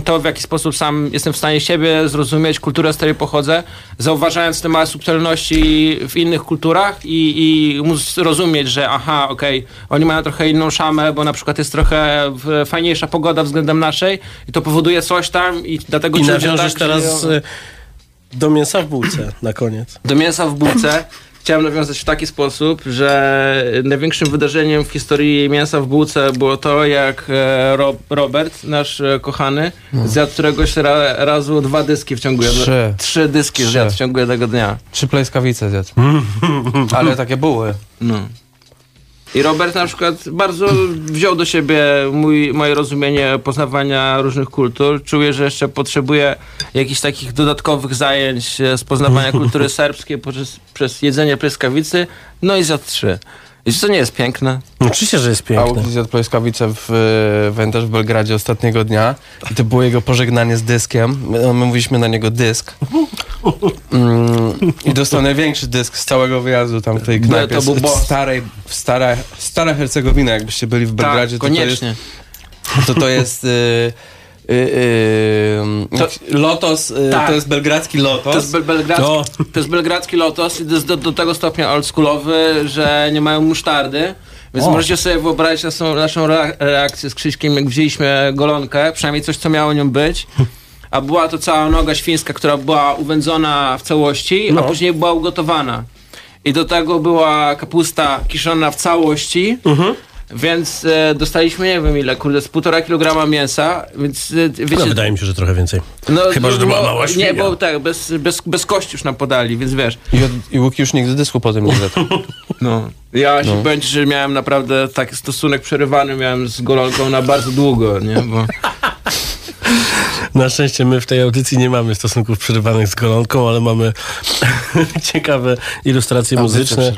to, w jaki sposób sam jestem w stanie siebie zrozumieć, kulturę, z której pochodzę, zauważając te małe subtelności w innych kulturach i, i móc rozumieć, że aha, okej, oni mają trochę inną szamę, bo na przykład jest trochę fajniejsza pogoda względem naszej i to powoduje coś tam i dlatego I nawiążesz tak teraz żyją. e, do mięsa w bułce na koniec. Do mięsa w bułce chciałem nawiązać w taki sposób, że największym wydarzeniem w historii mięsa w bułce było to, jak e, Rob, Robert, nasz e, kochany, zjadł któregoś ra, razu dwa dyski w ciągu jednego... Trzy. Trzy dyski Trzy. zjadł w ciągu jednego dnia. Trzy plejskawice zjadł. Ale takie buły. No. I Robert na przykład bardzo wziął do siebie mój, moje rozumienie poznawania różnych kultur. Czuję, że jeszcze potrzebuję jakichś takich dodatkowych zajęć e, z poznawania kultury serbskiej przez, przez jedzenie pleskawicy. No i za trzy. I co nie jest piękne? Oczywiście, że jest A piękne. Łuki zjadł plejskawice w e, Wędrze w Belgradzie ostatniego dnia i to było jego pożegnanie z dyskiem. My, no, my mówiliśmy na niego dysk. Mm, I dostał największy dysk z całego wyjazdu tam w tej No, knajpie. to był w boss. starej, w stara, stara Hercegowina, jakbyście byli w Belgradzie, tak, to, to jest koniecznie. to to jest... Y, y, y, To- lotos, y, Tak. to jest belgradzki lotos. To jest, bel- belgradzki, To- to jest belgradzki lotos i to jest do, do tego stopnia oldschoolowy, że nie mają musztardy. Więc O. możecie sobie wyobrazić naszą, naszą rea- reakcję z Krzyśkiem, jak wzięliśmy golonkę, przynajmniej coś, co miało nią być. A była to cała noga świńska, która była uwędzona w całości, a No. później była ugotowana. I do tego była kapusta kiszona w całości. Więc e, dostaliśmy, nie wiem ile, kurde, z półtora kilograma mięsa, więc e, wiecie... No, wydaje mi się, że trochę więcej. no, Chyba, że to była no, mała Nie, świnia. bo tak, bez, bez, bez kości już nam podali, więc wiesz. I, I Łuki już nigdy dysku potem nie zjadł. No. Ja się powiem ci, że miałem naprawdę taki stosunek przerywany miałem z golonką na bardzo długo, nie? Bo Na szczęście my w tej audycji nie mamy stosunków przerywanych z golonką, ale mamy ciekawe ilustracje muzyczne.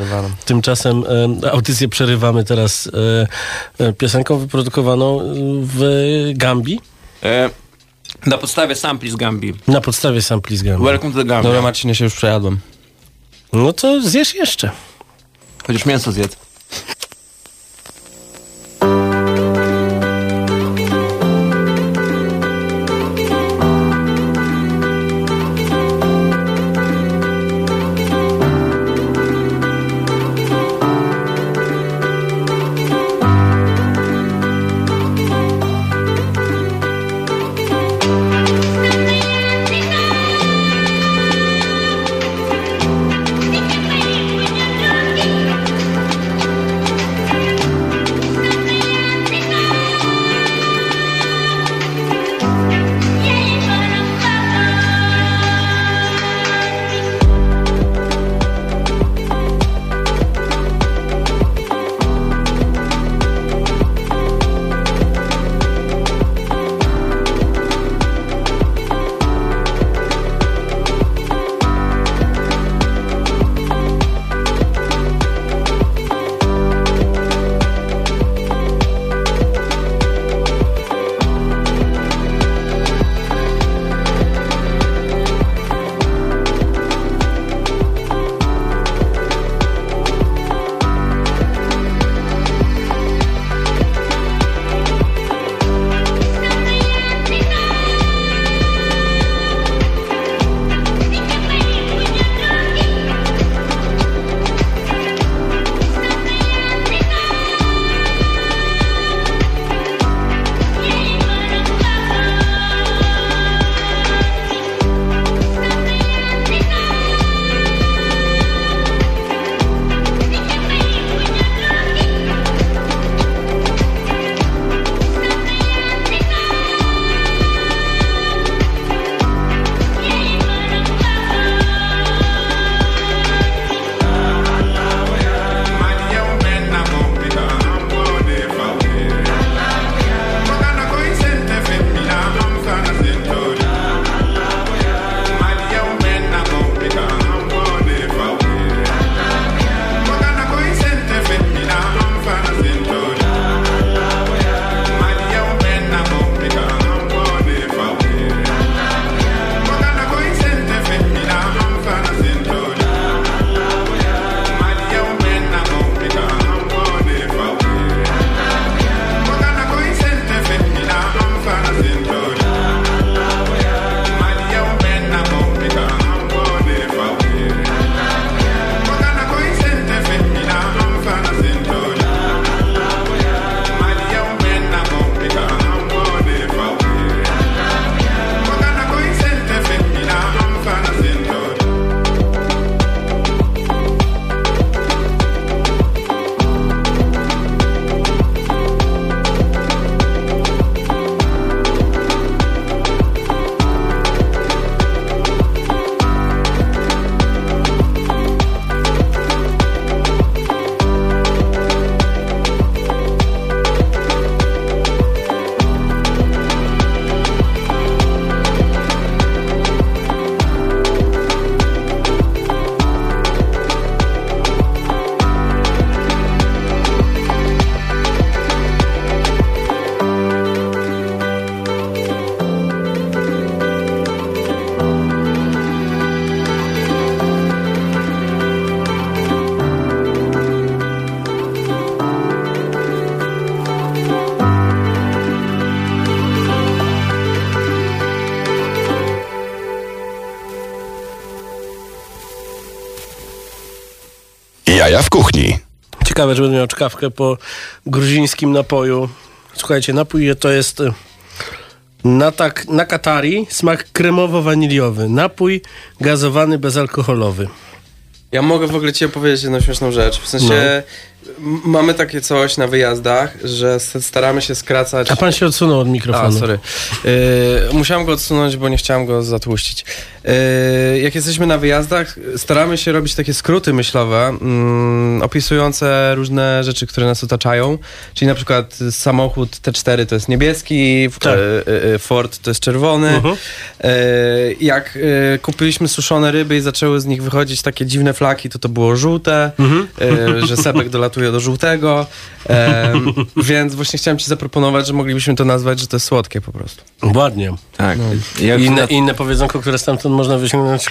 Tymczasem e, audycję przerywamy teraz e, e, piosenką wyprodukowaną e, w Gambii e, na podstawie sampli z Gambii. na podstawie sampli z Gambii. Welcome to the Gambia. Dobra, Marcinie, się już przejadłem. No to zjesz jeszcze. Chociaż mięso zjedz. Jaja w kuchni. Ciekawe, że będę miał czkawkę po gruzińskim napoju. Słuchajcie, napój to jest y, na, tak, na Katari smak kremowo-waniliowy. Napój gazowany bezalkoholowy. Ja mogę w ogóle ci opowiedzieć jedną śmieszną rzecz. W sensie m- mamy takie coś na wyjazdach, że staramy się skracać... A pan się odsunął od A, mikrofonu. sorry. Yy, musiałem go odsunąć, bo nie chciałem go zatłuścić. Yy, jak jesteśmy na wyjazdach, staramy się robić takie skróty myślowe, mm, opisujące różne rzeczy, które nas otaczają. Czyli na przykład samochód T4 to jest niebieski, Tak. yy, yy, Ford to jest czerwony. Yy, jak yy, kupiliśmy suszone ryby i zaczęły z nich wychodzić takie dziwne flaki, to to było żółte, yy, że sebek dolatuje do żółtego. Em, więc właśnie chciałem ci zaproponować, że moglibyśmy to nazwać, że to jest słodkie po prostu. Ładnie. Tak. Jak Inne, na- inne powiedzonko, które stamtąd można wyciągnąć,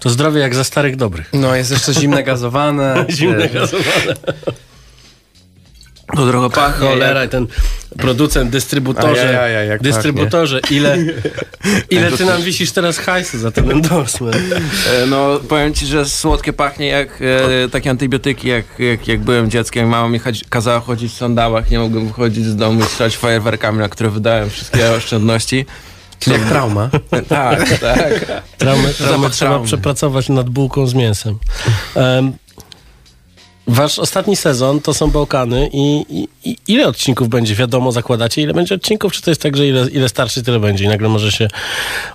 to zdrowie jak za starych dobrych. No, jest jeszcze zimne gazowane. Zimne E, gazowane. To trochę pachnie. Cholera, i ten producent, dystrybutorze, Ajajaj, jak dystrybutorze, ile, ile ty nam wisisz teraz hajsu za ten endorsement? E, No, powiem ci, że słodkie pachnie jak e, takie antybiotyki, jak, jak, jak byłem dzieckiem. Mama mi chodzi, kazała chodzić w sandałach, nie mogłem wychodzić z domu i strzelać fajerwerkami, na które wydałem wszystkie oszczędności. Czyli jak trauma. Tak, tak. Traumę, traumę trzeba przepracować nad bułką z mięsem. Em, wasz ostatni sezon to są Bałkany i, i, i ile odcinków będzie? Wiadomo, zakładacie, ile będzie odcinków? Czy to jest tak, że ile, ile starszy, tyle będzie i nagle może się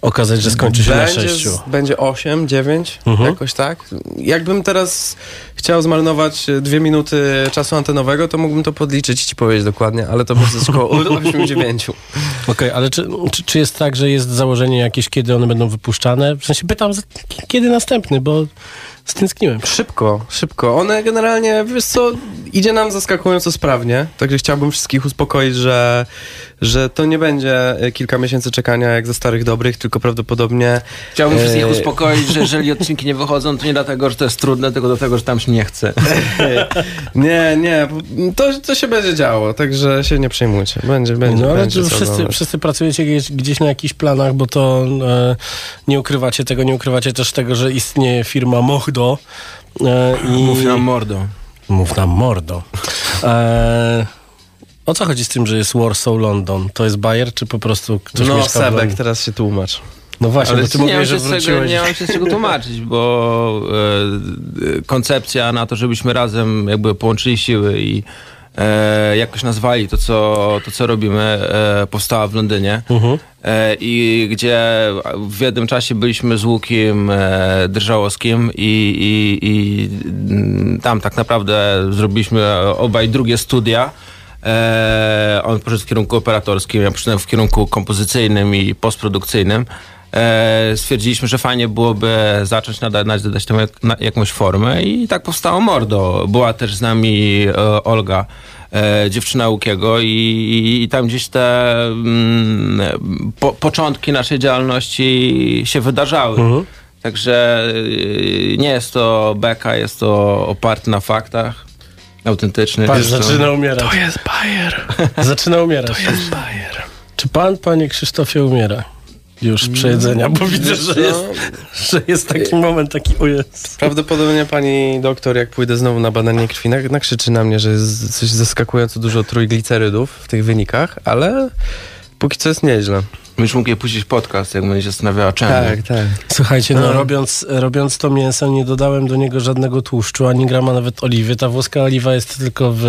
okazać, że skończy się na Będzie, sześciu? z- będzie 8, 9, Mhm. jakoś tak. Jakbym teraz chciał zmarnować dwie minuty czasu antenowego, to mógłbym to podliczyć i ci powiedzieć dokładnie, ale to będzie około 8, 9. Okej, ale czy, czy, czy jest tak, że jest założenie jakieś, kiedy one będą wypuszczane? W sensie pytam, kiedy następny, bo stęskniłem. Szybko, szybko. One generalnie, wiesz co, idzie nam zaskakująco sprawnie, także chciałbym wszystkich uspokoić, że, że to nie będzie e, kilka miesięcy czekania jak ze starych dobrych, tylko prawdopodobnie Chciałbym wszystkich E, uspokoić, że jeżeli odcinki nie wychodzą, to nie dlatego, że to jest trudne, tylko dlatego, że tam się nie chce. Nie, nie, to, to się będzie działo, także się nie przejmujcie. Będzie, będzie. No ale będzie wszyscy, wszyscy pracujecie gdzieś, gdzieś na jakichś planach, bo to e, nie ukrywacie tego, nie ukrywacie też tego, że istnieje firma Mohdo. E, i... Mów nam mordo. Mów nam mordo. E, o co chodzi z tym, że jest Warsaw London? To jest Bayer, czy po prostu ktoś No, Sebek, teraz się tłumacz. No właśnie, bo ty nie, mówiłeś, się że czego, wróciłeś. nie mam się z czego tłumaczyć, bo e, e, koncepcja na to, żebyśmy razem jakby połączyli siły i e, jakoś nazwali to, co, to, co robimy, e, powstała w Londynie. Mhm. E, I gdzie w jednym czasie byliśmy z Łukiem e, Drżałowskim i, i, i mm, tam tak naprawdę zrobiliśmy obaj drugie studia. E, on poszedł w kierunku operatorskim, ja poszedłem w kierunku kompozycyjnym i postprodukcyjnym. E, stwierdziliśmy, że fajnie byłoby zacząć nadać, nadać temu jak, na, jakąś formę i tak powstało Mordo. Była też z nami e, Olga, dziewczyna Łukiego i, i, i tam gdzieś te mm, po, początki naszej działalności się wydarzały. Także y, nie jest to beka, jest to oparte na faktach autentycznych. Patrz, Zresztą- zaczyna umierać. To jest Bayer. Zaczyna umierać. To jest Bayer. Czy pan, panie Krzysztofie, umiera? Już z przejedzenia, bo widzę, że jest, że jest taki moment, taki ujazd. Prawdopodobnie pani doktor, jak pójdę znowu na badanie krwi, nak- nakrzyczy na mnie, że jest coś zaskakująco dużo trójglicerydów w tych wynikach, ale póki co jest nieźle. Będziesz mógł jej puścić podcast, jak będzie się zastanawiała czemu. Tak, tak. Słuchajcie, no No. robiąc, robiąc to mięso nie dodałem do niego żadnego tłuszczu, ani grama nawet oliwy. Ta włoska oliwa jest tylko w,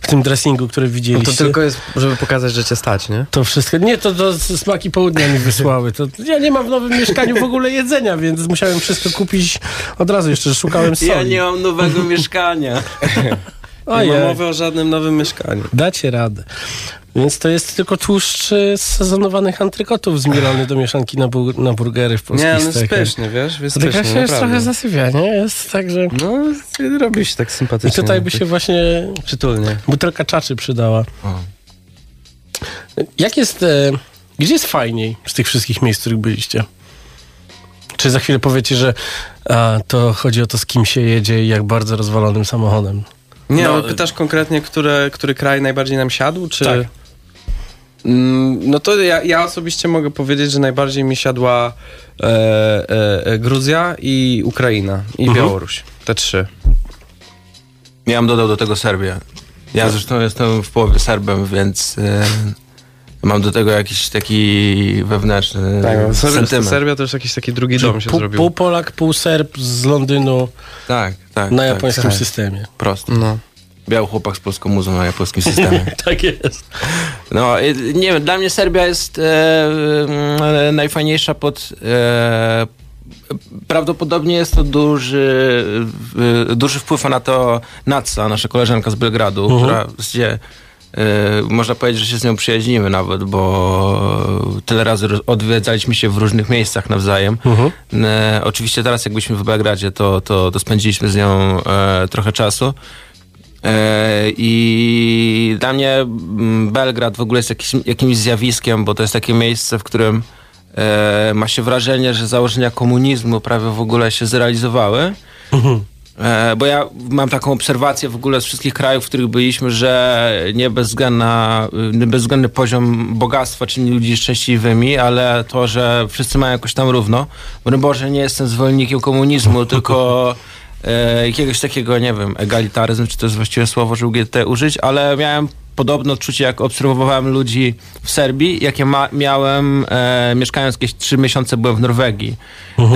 w tym dressingu, który No widzieliście. to tylko jest, żeby pokazać, że cię stać, nie? To wszystko. Nie, to, to smaki południa mi wysłały. To, ja nie mam w nowym mieszkaniu w ogóle jedzenia, więc musiałem wszystko kupić od razu. Jeszcze szukałem soli. Ja nie mam nowego mieszkania. Nie ma mowy o żadnym nowym mieszkaniu. dacie radę. Więc to jest tylko tłuszcz y, z sezonowanych antrykotów zmielony do mieszanki na, bu- na burgery w polskich Nie, on jest stekach. pyszny, wiesz? Jest pyszny, się jest naprawdę. trochę zasypia, nie? Jest tak, że... No, robi się tak I sympatycznie. tutaj by się właśnie Przytulnie. butelka czaczy przydała. Jak jest... E, gdzie jest fajniej z tych wszystkich miejsc, w których byliście? Czy za chwilę powiecie, że a, to chodzi o to, z kim się jedzie i jak bardzo rozwalonym samochodem? Nie, No, ale pytasz konkretnie, które, który kraj najbardziej nam siadł, czy... Tak. Mm, no to ja, ja osobiście mogę powiedzieć, że najbardziej mi siadła e, e, e, Gruzja i Ukraina i Mhm. Białoruś. Te trzy. Ja bym dodał do tego Serbię. Ja zresztą jestem w połowie Serbem, więc e, mam do tego jakiś taki wewnętrzny Tak, Serbia, sentyment. Serbia to już jakiś taki drugi dom się Pół, zrobił. pół Polak, pół Serb z Londynu Tak, tak. na tak, japońskim tak. systemie. Prosto. No. Biały chłopak z polską muzą na japońskim systemie. Tak jest. No, nie wiem, dla mnie Serbia jest e, mm, najfajniejsza pod... E, prawdopodobnie jest to duży, duży wpływ na to Natsa, nasza koleżanka z Belgradu, która gdzie e, można powiedzieć, że się z nią przyjaźnimy nawet, bo tyle razy odwiedzaliśmy się w różnych miejscach nawzajem. E, oczywiście teraz jak byliśmy w Belgradzie, to, to, to spędziliśmy z nią e, trochę czasu. E, I dla mnie mm, Belgrad w ogóle jest jakiś, jakimś zjawiskiem, bo to jest takie miejsce, w którym e, ma się wrażenie, że założenia komunizmu prawie w ogóle się zrealizowały. E, bo ja mam taką obserwację w ogóle z wszystkich krajów, w których byliśmy, że nie bezwzględna, y, bezwzględny poziom bogactwa czyni ludzi szczęśliwymi, ale to, że wszyscy mają jakoś tam równo. Broń Boże, nie jestem zwolennikiem komunizmu, tylko e, jakiegoś takiego, nie wiem, egalitaryzm, czy to jest właściwe słowo, żeby GT użyć, ale miałem podobne odczucie, jak obserwowałem ludzi w Serbii, jakie ma, miałem e, mieszkając jakieś trzy miesiące byłem w Norwegii.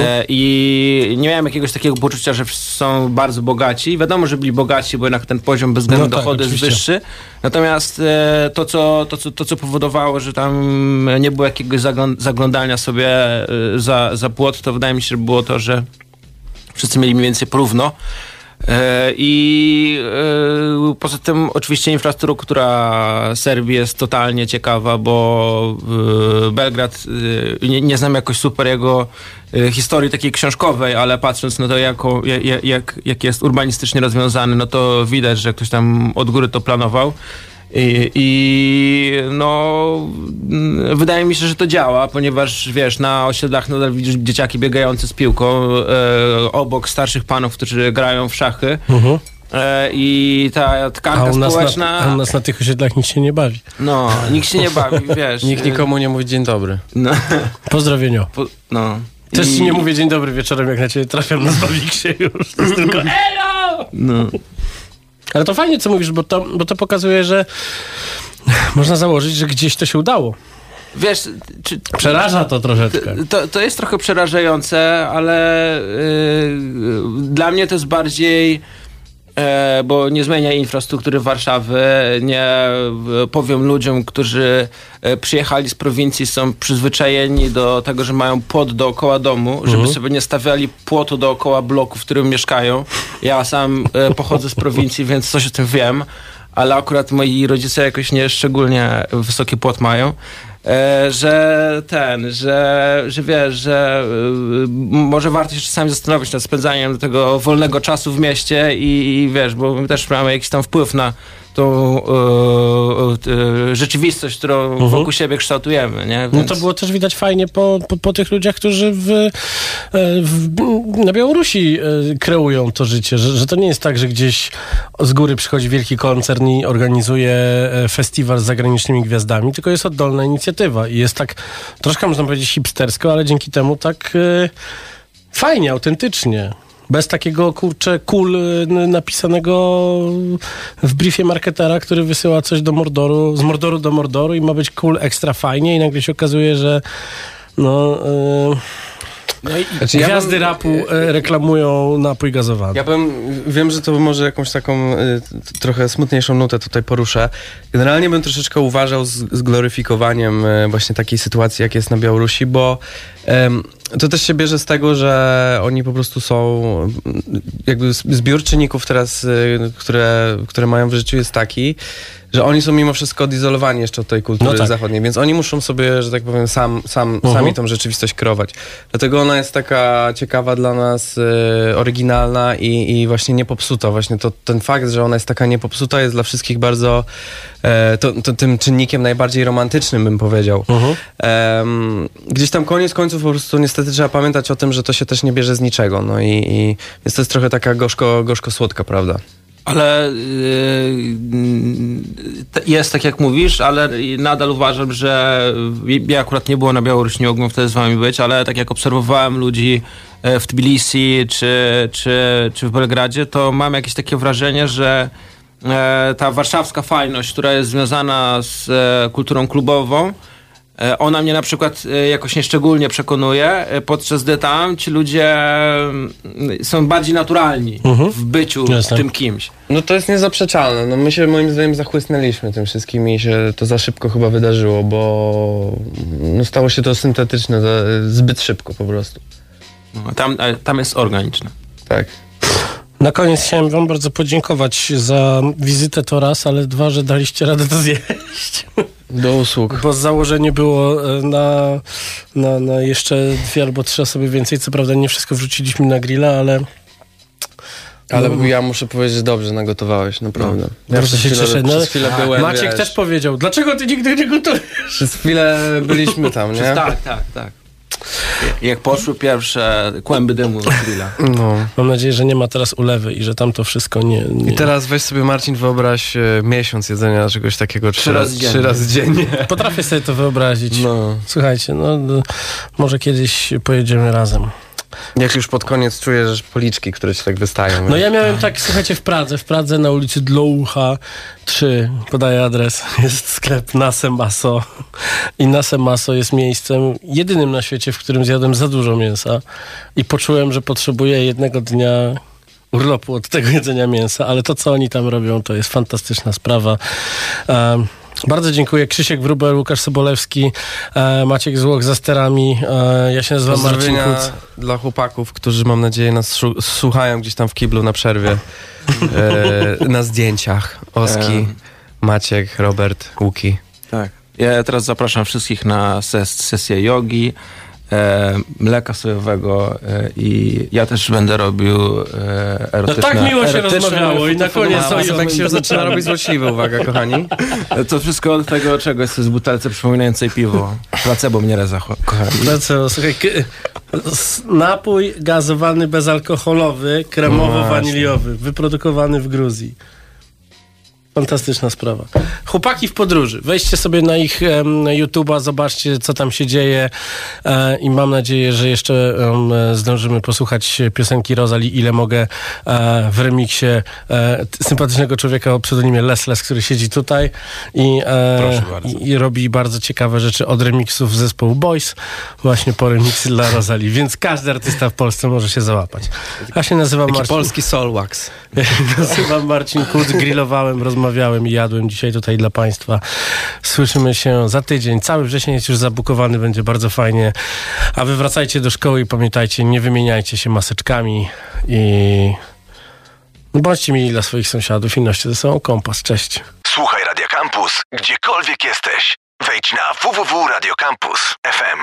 E, I nie miałem jakiegoś takiego poczucia, że są bardzo bogaci. Wiadomo, że byli bogaci, bo jednak ten poziom bezwzględny No tak, dochodu jest wyższy. Natomiast e, to, co, to, co, to, co powodowało, że tam nie było jakiegoś zaglą- zaglądania sobie e, za, za płot, to wydaje mi się, że było to, że wszyscy mieli mniej więcej porówno. E, I e, poza tym oczywiście infrastruktura Serbii jest totalnie ciekawa, bo e, Belgrad, nie, nie znam jakoś super jego historii takiej książkowej, ale patrząc na to, jak, jak, jak jest urbanistycznie rozwiązany, no to widać, że ktoś tam od góry to planował. I, I no, wydaje mi się, że to działa, ponieważ wiesz, na osiedlach nadal widzisz dzieciaki biegające z piłką e, obok starszych panów, którzy grają w szachy. E, I ta A tkanka nas społeczna. na, a u nas na tych osiedlach nikt się nie bawi. No, nikt się nie bawi, wiesz. Nikt nikomu nie mówi dzień dobry. No, Pozdrowienio. po, no. Też I- ci nie mówię dzień dobry wieczorem, jak na ciebie trafiam na Zbawiksie już. To jest tylko elo! No. Ale to fajnie, co mówisz, bo to, bo to pokazuje, że można założyć, że gdzieś to się udało. Wiesz, czy, Przeraża to troszeczkę. To, to jest trochę przerażające, ale yy, dla mnie to jest bardziej. E, Bo nie zmienia infrastruktury Warszawy, nie e, powiem ludziom, którzy e, przyjechali z prowincji, są przyzwyczajeni do tego, że mają płot dookoła domu, żeby sobie nie stawiali płotu dookoła bloku, w którym mieszkają. Ja sam pochodzę z prowincji, więc coś o tym wiem, ale akurat moi rodzice jakoś nie szczególnie wysoki płot mają. E, że ten, że, że wiesz, że y, może warto się czasami zastanowić nad spędzaniem tego wolnego czasu w mieście i, i wiesz, bo my też mamy jakiś tam wpływ na tą y, y, rzeczywistość, którą wokół siebie kształtujemy, nie? Mhm. No Więc- to było też widać fajnie po, po, po tych ludziach, którzy w, e, w, na Białorusi e, kreują to życie, że, że to nie jest tak, że gdzieś z góry przychodzi wielki koncern i organizuje e, festiwal z zagranicznymi gwiazdami, tylko jest oddolna inicjatywa i jest tak troszkę można powiedzieć hipstersko, ale dzięki temu tak e, fajnie, autentycznie. Bez takiego, kurczę, kul y, napisanego w briefie marketera, który wysyła coś do Mordoru, z Mordoru do Mordoru i ma być cool ekstra fajnie i nagle się okazuje, że no... y, Znaczy, ja gwiazdy bym- rapu y, reklamują napój gazowany. Ja bym, wiem, że to może jakąś taką y, trochę smutniejszą nutę tutaj poruszę. Generalnie bym troszeczkę uważał z, z gloryfikowaniem y, właśnie takiej sytuacji, jak jest na Białorusi, bo to też się bierze z tego, że oni po prostu są jakby zbiór czynników teraz, y, które, które mają w życiu jest taki, że oni są mimo wszystko odizolowani jeszcze od tej kultury No tak. zachodniej, więc oni muszą sobie, że tak powiem, sam, sam, sami tą rzeczywistość kreować. Dlatego ona jest taka ciekawa dla nas, y, oryginalna i, i właśnie niepopsuta. Właśnie to, ten fakt, że ona jest taka niepopsuta jest dla wszystkich bardzo e, to, to, tym czynnikiem najbardziej romantycznym, bym powiedział. Em, gdzieś tam koniec końców po prostu niestety trzeba pamiętać o tym, że to się też nie bierze z niczego. No i, i więc to jest trochę taka gorzko, gorzko-słodka, prawda? Ale yy, jest tak jak mówisz, ale nadal uważam, że ja akurat nie było na Białorusi, nie mogłem wtedy z wami być, ale tak jak obserwowałem ludzi e, w Tbilisi czy, czy, czy w Belgradzie, to mam jakieś takie wrażenie, że e, ta warszawska fajność, która jest związana z e, kulturą klubową, Ona mnie na przykład e, jakoś nieszczególnie przekonuje, e, podczas gdy tam ci ludzie mm, są bardziej naturalni w byciu Jasne. tym kimś. No to jest niezaprzeczalne. No my się moim zdaniem zachłysnęliśmy tym wszystkim i się to za szybko chyba wydarzyło, bo no stało się to syntetyczne za, zbyt szybko po prostu. No, Tam, e, tam jest organiczne. Tak. Na koniec chciałem wam bardzo podziękować za wizytę to raz, ale dwa, że daliście radę to zjeść. Do usług. Bo założenie było e, na, na, na jeszcze dwie albo trzy osoby więcej. Co prawda nie wszystko wrzuciliśmy na grilla, ale Ale No. ja muszę powiedzieć, że dobrze nagotowałeś, naprawdę. Ja bardzo przez się chwilę- cieszę. No, Przez chwilę byłem, Maciek wiesz, też powiedział, dlaczego ty nigdy nie gotujesz? Przez chwilę byliśmy tam, nie? Tak, tak, tak. Jak poszły pierwsze kłęby dymu z grilla. No. Mam nadzieję, że nie ma teraz ulewy i że tam to wszystko nie... nie... I teraz weź sobie Marcin, wyobraź e, miesiąc jedzenia czegoś takiego trzy, razy razy, dziennie. trzy razy dziennie. Potrafię sobie to wyobrazić. No. Słuchajcie, no może kiedyś pojedziemy razem. Jak już pod koniec czujesz policzki, które ci tak wystają. No ja miałem tak, słuchajcie, w Pradze, w Pradze na ulicy Dloucha 3, podaję adres, jest sklep Nase Maso i Nase Maso jest miejscem jedynym na świecie, w którym zjadłem za dużo mięsa i poczułem, że potrzebuję jednego dnia urlopu od tego jedzenia mięsa, ale to, co oni tam robią, to jest fantastyczna sprawa. Um, bardzo dziękuję. Krzysiek Wróbel, Łukasz Sobolewski, e, Maciek Złoch za sterami. E, ja się nazywam Marcin Kuc. dla chłopaków, którzy mam nadzieję nas słuchają gdzieś tam w kiblu na przerwie. E, na zdjęciach. Oski, E. Maciek, Robert, Łuki. Tak. Ja teraz zapraszam wszystkich na ses- sesję jogi, e, mleka sojowego e, i ja też będę robił e, No erotyczne... tak miło się rozmawiało i na koniec Sobek się zaczyna robić złośliwy, uwaga kochani. To wszystko od tego, czego jest z butelce przypominającej piwo. Placebo mnie reza, kochani. No co, słuchaj, k- s- napój gazowany bezalkoholowy, No kremowo-waniliowy, wyprodukowany w Gruzji. Fantastyczna sprawa. Chłopaki w podróży. Wejdźcie sobie na ich em, YouTube'a, zobaczcie, co tam się dzieje e, i mam nadzieję, że jeszcze e, zdążymy posłuchać piosenki Rozali, ile mogę e, w remiksie e, sympatycznego człowieka o pseudonimie Les Les, który siedzi tutaj i, e, bardzo. i, i robi bardzo ciekawe rzeczy od remiksów zespołu Boys właśnie po remiksy dla Rozali, więc każdy artysta w Polsce może się załapać. Ja się nazywam Taki Marcin. polski Solwax. Ja nazywam Marcin Kuc, grillowałem, rozmawiałem i jadłem dzisiaj tutaj dla Państwa. Słyszymy się za tydzień. Cały wrzesień jest już zabukowany, będzie bardzo fajnie. A wy wracajcie do szkoły i pamiętajcie, nie wymieniajcie się maseczkami i no bądźcie mili dla swoich sąsiadów i noście ze sobą kompas. Cześć. Słuchaj Radio Campus, gdziekolwiek jesteś. Wejdź na www.radiocampus.fm.